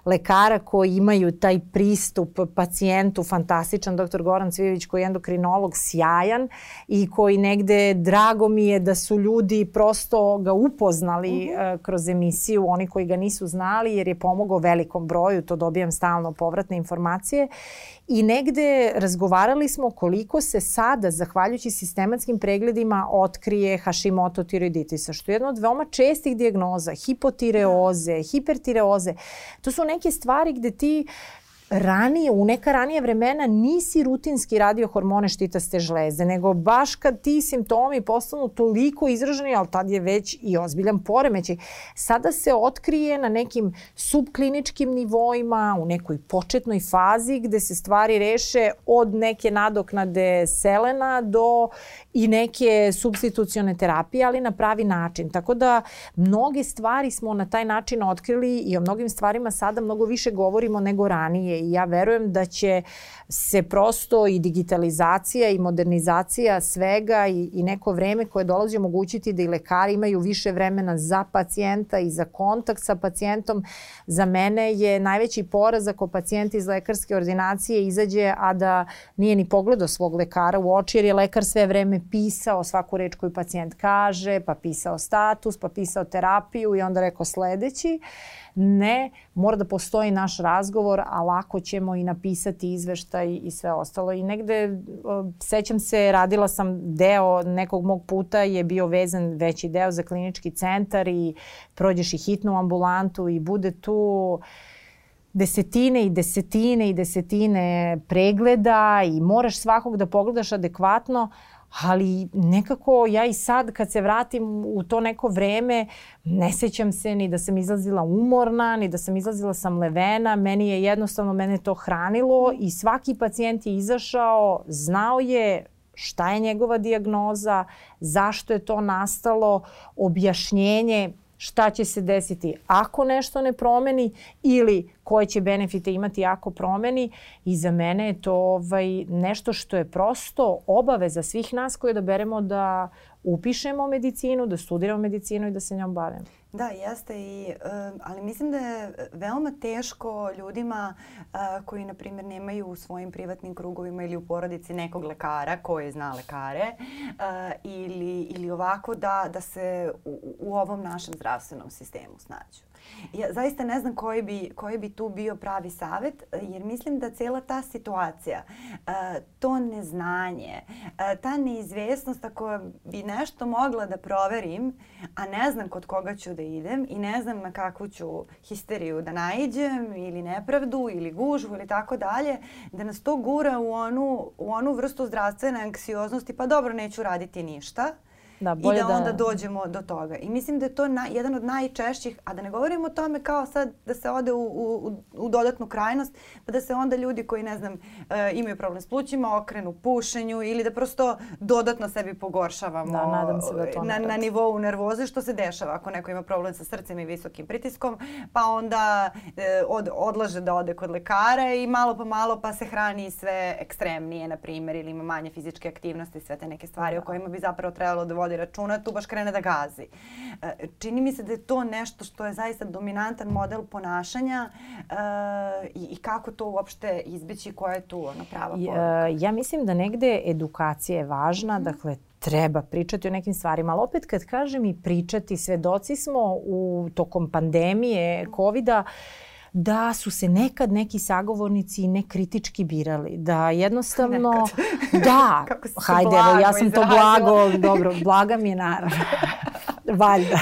lekara koji imaju taj pristup pacijentu, fantastičan, doktor Goran Cvijević koji je endokrinolog, sjajan i koji negde drago mi je da su ljudi prosto ga upoznali -huh. uh, kroz emisiju, oni koji ga nisu znali jer je pomogao velikom broju, to dobijam stalno povratne informacije i negde razgovarali smo koliko se sada, zahvaljujući sistematskim pregledima, otkrije Hashimoto tiroiditisa, što je jedna od veoma čestih dijagnoza, hipotireoze, hipertireoze. To su neke stvari gde ti ranije, u neka ranije vremena nisi rutinski radio hormone štitaste žleze, nego baš kad ti simptomi postanu toliko izraženi, ali tad je već i ozbiljan poremećaj, sada se otkrije na nekim subkliničkim nivoima, u nekoj početnoj fazi gde se stvari reše od neke nadoknade selena do i neke substitucione terapije, ali na pravi način. Tako da mnoge stvari smo na taj način otkrili i o mnogim stvarima sada mnogo više govorimo nego ranije i ja verujem da će se prosto i digitalizacija i modernizacija svega i, i neko vreme koje dolazi omogućiti da i lekari imaju više vremena za pacijenta i za kontakt sa pacijentom. Za mene je najveći poraz ako pacijent iz lekarske ordinacije izađe, a da nije ni pogledao svog lekara u oči, jer je lekar sve vreme pisao svaku reč koju pacijent kaže, pa pisao status, pa pisao terapiju i onda rekao sledeći. Ne, mora da postoji naš razgovor, a lako ćemo i napisati izveštaj i sve ostalo. I negde, sećam se, radila sam deo nekog mog puta je bio vezan veći deo za klinički centar i prođeš i hitnu ambulantu i bude tu desetine i desetine i desetine pregleda i moraš svakog da pogledaš adekvatno, ali nekako ja i sad kad se vratim u to neko vreme ne sećam se ni da sam izlazila umorna, ni da sam izlazila sam levena, meni je jednostavno mene to hranilo i svaki pacijent je izašao, znao je šta je njegova dijagnoza, zašto je to nastalo, objašnjenje šta će se desiti ako nešto ne promeni ili koje će benefite imati ako promeni i za mene je to ovaj, nešto što je prosto obaveza svih nas koje da beremo da upišemo medicinu, da studiramo medicinu i da se njom bavimo. Da, jeste, i, ali mislim da je veoma teško ljudima koji, na primjer, nemaju u svojim privatnim krugovima ili u porodici nekog lekara koji zna lekare ili, ili ovako da, da se u, u ovom našem zdravstvenom sistemu snađu. Ja zaista ne znam koji bi, koji bi tu bio pravi savet, jer mislim da cela ta situacija, to neznanje, ta neizvesnost ako bi nešto mogla da proverim, a ne znam kod koga ću da idem i ne znam na kakvu ću histeriju da naiđem ili nepravdu ili gužvu ili tako dalje, da nas to gura u onu, u onu vrstu zdravstvene anksioznosti, pa dobro neću raditi ništa da, i da, da onda dođemo do toga. I mislim da je to na, jedan od najčešćih, a da ne govorimo o tome kao sad da se ode u, u, u dodatnu krajnost, pa da se onda ljudi koji, ne znam, e, imaju problem s plućima okrenu pušenju ili da prosto dodatno sebi pogoršavamo da, nadam se da to na, na nivou nervoze što se dešava ako neko ima problem sa srcem i visokim pritiskom, pa onda e, od, odlaže da ode kod lekara i malo po malo pa se hrani sve ekstremnije, na primjer, ili ima manje fizičke aktivnosti, sve te neke stvari da. o kojima bi zapravo trebalo da vodi računa, tu baš krene da gazi. E, čini mi se da je to nešto što je zaista dominantan model ponašanja e, i, kako to uopšte izbeći, koja je tu ona prava poruka? Ja mislim da negde edukacija je važna, mm. dakle treba pričati o nekim stvarima, ali opet kad kažem i pričati, svedoci smo u tokom pandemije COVID-a da su se nekad neki sagovornici nekritički birali. Da jednostavno... Nekad. Da, hajde, evo, ja sam to blago, dobro, blaga mi je naravno. Valjda.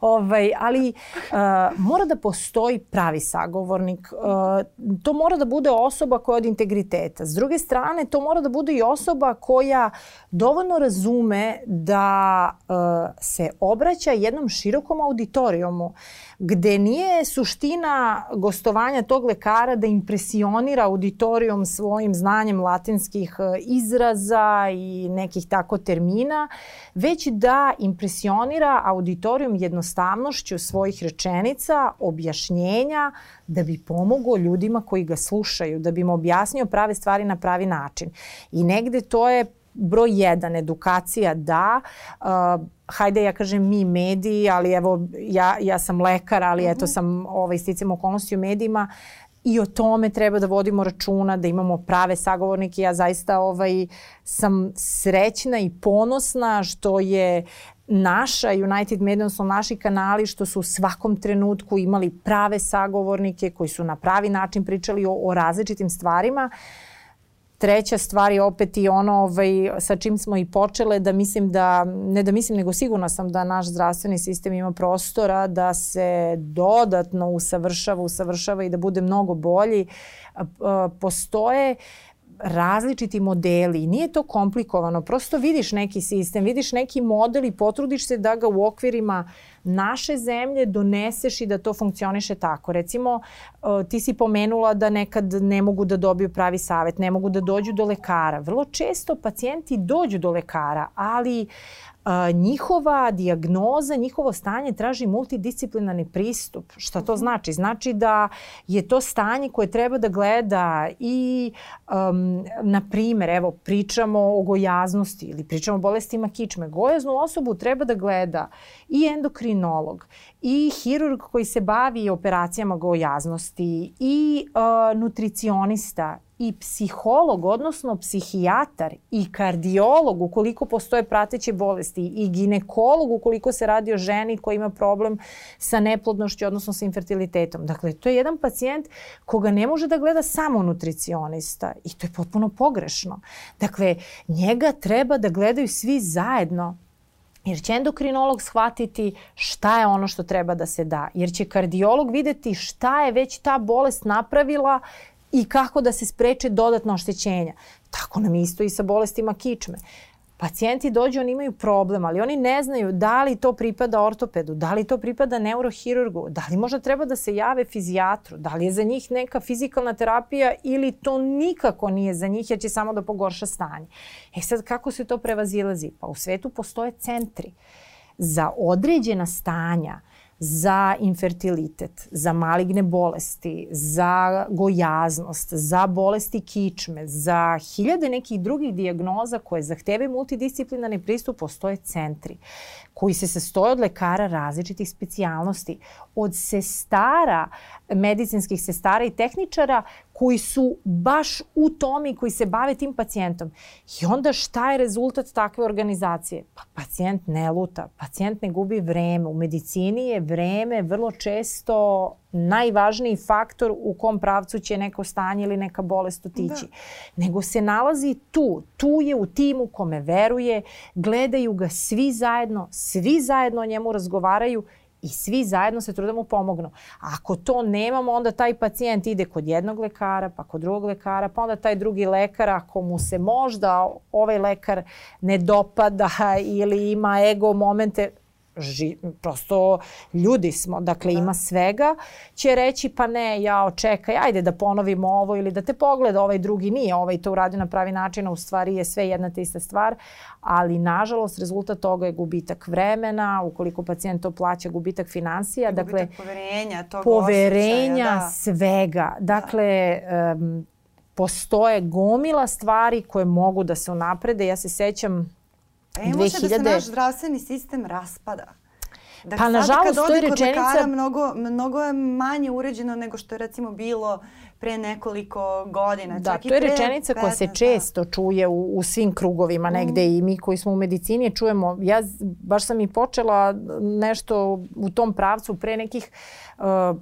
ovaj, ali uh, mora da postoji pravi sagovornik. Uh, to mora da bude osoba koja je od integriteta. S druge strane, to mora da bude i osoba koja dovoljno razume da uh, se obraća jednom širokom auditorijumu gde nije suština gostovanja tog lekara da impresionira auditorijum svojim znanjem latinskih izraza i nekih tako termina, već da impresionira auditorijum jednostavnošću svojih rečenica, objašnjenja, da bi pomogao ljudima koji ga slušaju, da bi im objasnio prave stvari na pravi način. I negde to je broj jedan, edukacija da, uh, hajde ja kažem mi mediji, ali evo ja, ja sam lekar, ali eto mhm. sam ovaj, sticam okolnosti u medijima, i o tome treba da vodimo računa, da imamo prave sagovornike. Ja zaista ovaj, sam srećna i ponosna što je naša United Media, odnosno naši kanali što su u svakom trenutku imali prave sagovornike koji su na pravi način pričali o, o različitim stvarima. Treća stvar je opet i ono ovaj, sa čim smo i počele da mislim da, ne da mislim nego sigurna sam da naš zdravstveni sistem ima prostora da se dodatno usavršava, usavršava i da bude mnogo bolji. Postoje uh, različiti modeli. Nije to komplikovano, prosto vidiš neki sistem, vidiš neki model i potrudiš se da ga u okvirima naše zemlje doneseš i da to funkcioniše tako. Recimo, ti si pomenula da nekad ne mogu da dobiju pravi savet, ne mogu da dođu do lekara. Vrlo često pacijenti dođu do lekara, ali a, njihova diagnoza, njihovo stanje traži multidisciplinarni pristup. Šta to mhm. znači? Znači da je to stanje koje treba da gleda i, um, na primer, evo, pričamo o gojaznosti ili pričamo o bolestima kičme. Gojaznu osobu treba da gleda i endokrinolog, i hirurg koji se bavi operacijama gojaznosti, i uh, nutricionista, i psiholog, odnosno psihijatar i kardiolog ukoliko postoje prateće bolesti i ginekolog ukoliko se radi o ženi koja ima problem sa neplodnošću, odnosno sa infertilitetom. Dakle, to je jedan pacijent koga ne može da gleda samo nutricionista i to je potpuno pogrešno. Dakle, njega treba da gledaju svi zajedno Jer će endokrinolog shvatiti šta je ono što treba da se da. Jer će kardiolog videti šta je već ta bolest napravila i kako da se spreče dodatno oštećenja. Tako nam isto i sa bolestima kičme. Pacijenti dođu, oni imaju problem, ali oni ne znaju da li to pripada ortopedu, da li to pripada neurohirurgu, da li možda treba da se jave fizijatru, da li je za njih neka fizikalna terapija ili to nikako nije za njih jer će samo da pogorša stanje. E sad, kako se to prevazilazi? Pa u svetu postoje centri za određena stanja za infertilitet, za maligne bolesti, za gojaznost, za bolesti kičme, za hiljade nekih drugih dijagnoza koje zahtevaju multidisciplinarni pristup, postoje centri koji se sastoje od lekara različitih specijalnosti, od sestara, medicinskih sestara i tehničara koji su baš u tome i koji se bave tim pacijentom. I onda šta je rezultat takve organizacije? Pa pacijent ne luta, pacijent ne gubi vreme. U medicini je vreme vrlo često najvažniji faktor u kom pravcu će neko stanje ili neka bolest otići. Da. Nego se nalazi tu. Tu je u timu kome veruje, gledaju ga svi zajedno, svi zajedno o njemu razgovaraju i svi zajedno se trude mu pomognu. Ako to nemamo, onda taj pacijent ide kod jednog lekara, pa kod drugog lekara, pa onda taj drugi lekar, ako mu se možda ovaj lekar ne dopada ili ima ego momente, ži, prosto ljudi smo, dakle da. ima svega, će reći pa ne, ja očekaj, ajde da ponovimo ovo ili da te pogleda ovaj drugi nije, ovaj to uradio na pravi način, a u stvari je sve jedna te ista stvar, ali nažalost rezultat toga je gubitak vremena, ukoliko pacijent to plaća, gubitak financija, gubitak dakle poverenja, tog poverenja osjećaja, da. svega. Dakle, da. Um, postoje gomila stvari koje mogu da se unaprede. Ja se sećam Emocija 2000... da se naš zdravstveni sistem raspada. Dakle, pa nažalost to je rečenica... Lekara, mnogo, mnogo je manje uređeno nego što je recimo bilo pre nekoliko godina. Da, Čak to je rečenica 15, koja se da. često da. čuje u, u svim krugovima negde mm. i mi koji smo u medicini čujemo. Ja baš sam i počela nešto u tom pravcu pre nekih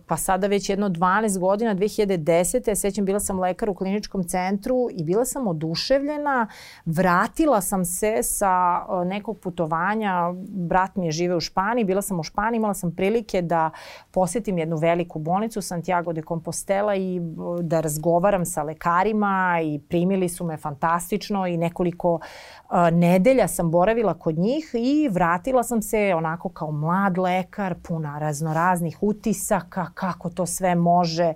pa sada već jedno 12 godina, 2010. Ja sećam, bila sam lekar u kliničkom centru i bila sam oduševljena. Vratila sam se sa nekog putovanja, brat mi je žive u Španiji, bila sam u Španiji, imala sam prilike da posetim jednu veliku bolnicu, Santiago de Compostela i da razgovaram sa lekarima i primili su me fantastično i nekoliko nedelja sam boravila kod njih i vratila sam se onako kao mlad lekar, puna raznoraznih utisaka, kako to sve može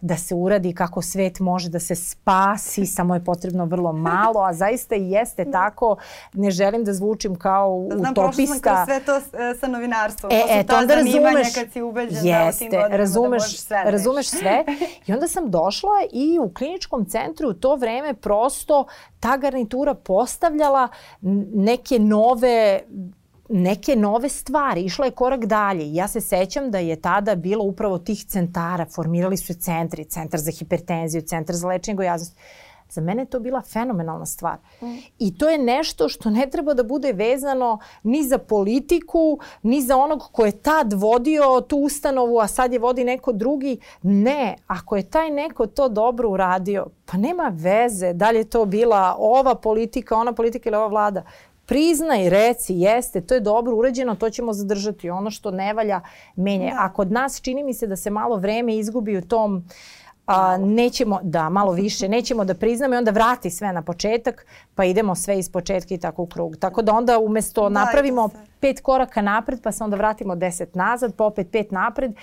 da se uradi, kako svet može da se spasi, samo je potrebno vrlo malo, a zaista i jeste tako. Ne želim da zvučim kao Znam, utopista. Znam, sve to e, sa novinarstvom. E, e, to onda razumeš, kad si ubeđena jeste, u tim godinama razumeš, da možeš sve. Razumeš sve. I onda sam došla i u kliničkom centru u to vreme prosto ta garnitura postavljala neke nove neke nove stvari, išla je korak dalje. Ja se sećam da je tada bilo upravo tih centara, formirali su centri, centar za hipertenziju, centar za lečenje gojaznosti. Za mene je to bila fenomenalna stvar. Mm. I to je nešto što ne treba da bude vezano ni za politiku, ni za onog ko je tad vodio tu ustanovu, a sad je vodi neko drugi. Ne, ako je taj neko to dobro uradio, pa nema veze da li je to bila ova politika, ona politika ili ova vlada priznaj, reci, jeste, to je dobro urađeno, to ćemo zadržati. Ono što ne valja, menje. Da. A kod nas čini mi se da se malo vreme izgubi u tom uh, a, nećemo, da, malo više, nećemo da priznamo i onda vrati sve na početak, pa idemo sve iz početka i tako u krug. Tako da onda umesto da, napravimo pet koraka napred, pa se onda vratimo deset nazad, pa opet pet napred.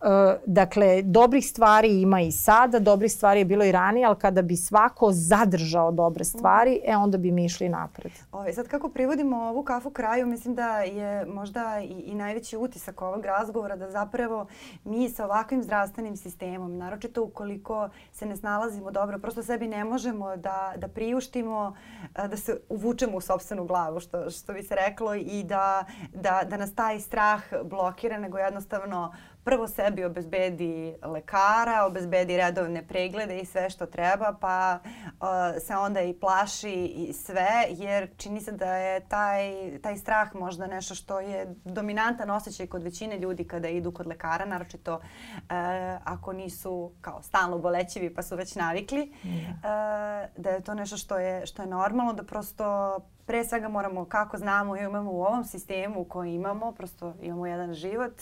E, dakle, dobrih stvari ima i sada, dobrih stvari je bilo i ranije, ali kada bi svako zadržao dobre stvari, e onda bi mi išli napred. Ove, sad kako privodimo ovu kafu kraju, mislim da je možda i, i najveći utisak ovog razgovora da zapravo mi sa ovakvim zdravstvenim sistemom, naročito ukoliko se ne snalazimo dobro, prosto sebi ne možemo da, da priuštimo, da se uvučemo u sobstvenu glavu, što, što bi se reklo, i da, da, da nas taj strah blokira, nego jednostavno prvo sebi obezbedi lekara, obezbedi redovne preglede i sve što treba, pa uh, se onda i plaši i sve, jer čini se da je taj, taj strah možda nešto što je dominantan osjećaj kod većine ljudi kada idu kod lekara, naročito uh, ako nisu kao stalno bolećivi pa su već navikli, mm. uh, da je to nešto što je, što je normalno, da prosto pre svega moramo, kako znamo, imamo u ovom sistemu koji imamo, prosto imamo jedan život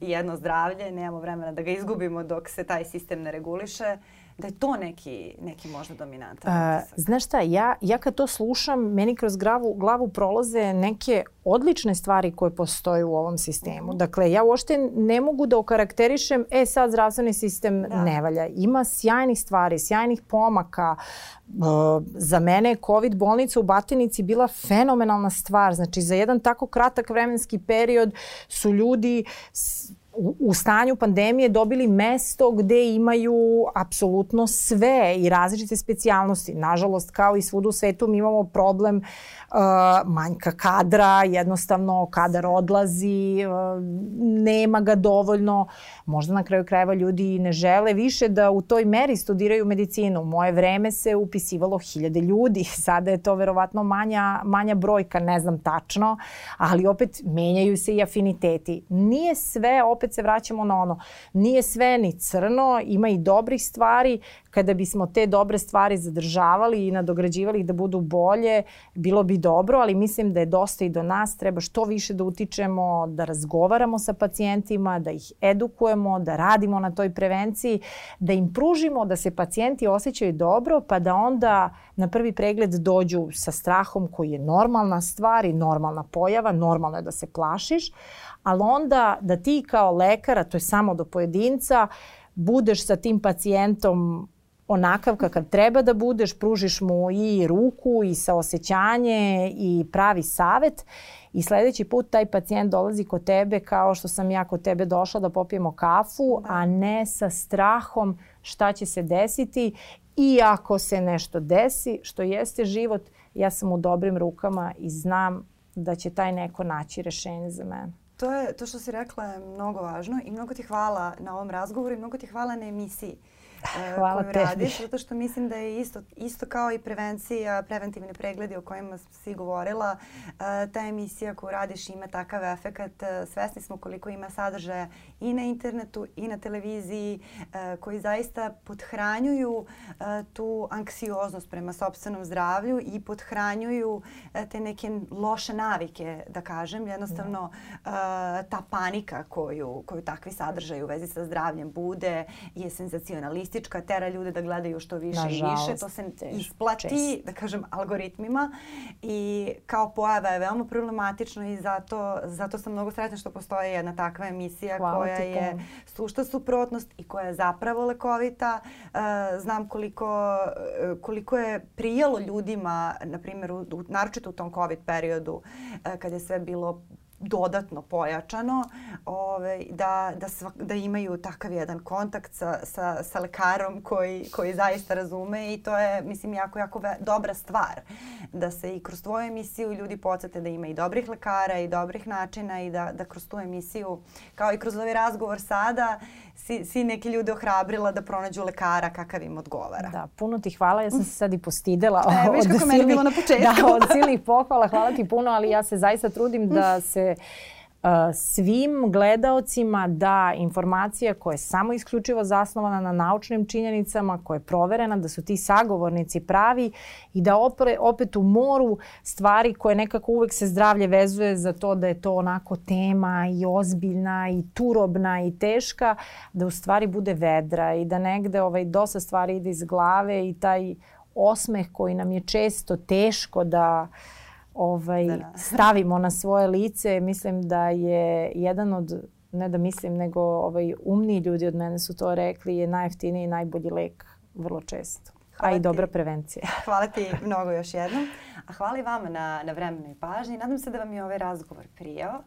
i jedno zdravlje, nemamo vremena da ga izgubimo dok se taj sistem ne reguliše da je to neki, neki možda dominantan utisak. Znaš šta, ja, ja kad to slušam, meni kroz glavu, glavu prolaze neke odlične stvari koje postoje u ovom sistemu. -huh. Dakle, ja uopšte ne mogu da okarakterišem, e sad zdravstveni sistem da. ne valja. Ima sjajnih stvari, sjajnih pomaka. Uh, za mene je COVID bolnica u Batinici bila fenomenalna stvar. Znači, za jedan tako kratak vremenski period su ljudi u, stanju pandemije dobili mesto gde imaju apsolutno sve i različite specijalnosti. Nažalost, kao i svud u svetu, mi imamo problem uh, manjka kadra, jednostavno kadar odlazi, uh, nema ga dovoljno. Možda na kraju krajeva ljudi ne žele više da u toj meri studiraju medicinu. U moje vreme se upisivalo hiljade ljudi, sada je to verovatno manja, manja brojka, ne znam tačno, ali opet menjaju se i afiniteti. Nije sve opet se vraćamo na ono, nije sve ni crno, ima i dobrih stvari, kada bismo te dobre stvari zadržavali i nadograđivali da budu bolje, bilo bi dobro, ali mislim da je dosta i do nas. Treba što više da utičemo, da razgovaramo sa pacijentima, da ih edukujemo, da radimo na toj prevenciji, da im pružimo da se pacijenti osjećaju dobro, pa da onda na prvi pregled dođu sa strahom koji je normalna stvar i normalna pojava, normalno je da se plašiš, ali onda da ti kao lekara, to je samo do pojedinca, budeš sa tim pacijentom onakav kakav treba da budeš, pružiš mu i ruku i saosećanje i pravi savet i sledeći put taj pacijent dolazi kod tebe kao što sam ja kod tebe došla da popijemo kafu, da. a ne sa strahom šta će se desiti i ako se nešto desi, što jeste život, ja sam u dobrim rukama i znam da će taj neko naći rešenje za mene. To je to što si rekla je mnogo važno i mnogo ti hvala na ovom razgovoru i mnogo ti hvala na emisiji. Hvala koju tebi. radiš, zato što mislim da je isto, isto kao i prevencija, preventivni pregledi o kojima si govorila, eh, ta emisija koju radiš ima takav efekat. Eh, svesni smo koliko ima sadržaja i na internetu i na televiziji koji zaista podhranjuju tu anksioznost prema sobstvenom zdravlju i podhranjuju te neke loše navike, da kažem. Jednostavno ta panika koju, koju takvi sadržaj u vezi sa zdravljem bude je senzacionalistična statistička tera ljude da gledaju što više Nažalost, i više. To se isplati, čest. da kažem, algoritmima i kao pojava je veoma problematično i zato, zato sam mnogo sretna što postoji jedna takva emisija Hvala koja je sušta suprotnost i koja je zapravo lekovita. Uh, znam koliko, koliko je prijalo ljudima, na primjer, naročito u tom COVID periodu, uh, kad je sve bilo dodatno pojačano ovaj, da, da, sva, da imaju takav jedan kontakt sa, sa, sa lekarom koji, koji zaista razume i to je mislim jako, jako ve, dobra stvar da se i kroz tvoju emisiju ljudi podsete da ima i dobrih lekara i dobrih načina i da, da kroz tu emisiju kao i kroz ovaj razgovor sada si, si neke ljude ohrabrila da pronađu lekara kakav im odgovara. Da, puno ti hvala. Ja sam se sad i postidela e, od, kako silnih, bilo na početku. Da, od silnih pohvala. Hvala ti puno, ali ja se zaista trudim da se svim gledaocima da informacija koja je samo isključivo zasnovana na naučnim činjenicama, koja je proverena, da su ti sagovornici pravi i da opre, opet u moru stvari koje nekako uvek se zdravlje vezuje za to da je to onako tema i ozbiljna i turobna i teška, da u stvari bude vedra i da negde ovaj, dosta stvari ide iz glave i taj osmeh koji nam je često teško da uh, ovaj, da, da. stavimo na svoje lice. Mislim da je jedan od, ne da mislim, nego ovaj, umniji ljudi od mene su to rekli, je najjeftiniji i najbolji lek vrlo često. Hvala a i dobra prevencija. Hvala ti mnogo još jednom. A hvala i vama na, na vremenu i pažnji. Nadam se da vam je ovaj razgovor prijao.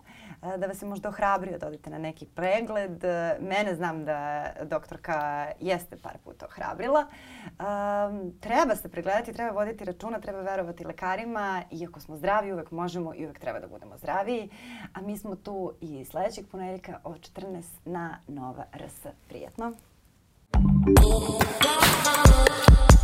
Da vas je možda ohrabrio da odete na neki pregled. Mene znam da doktorka jeste par puta ohrabrila. Um, treba se pregledati, treba voditi računa, treba verovati lekarima. Iako smo zdravi, uvek možemo i uvek treba da budemo zdraviji. A mi smo tu i sledećeg ponedeljka od 14 na Nova RS. Prijetno. Thank you.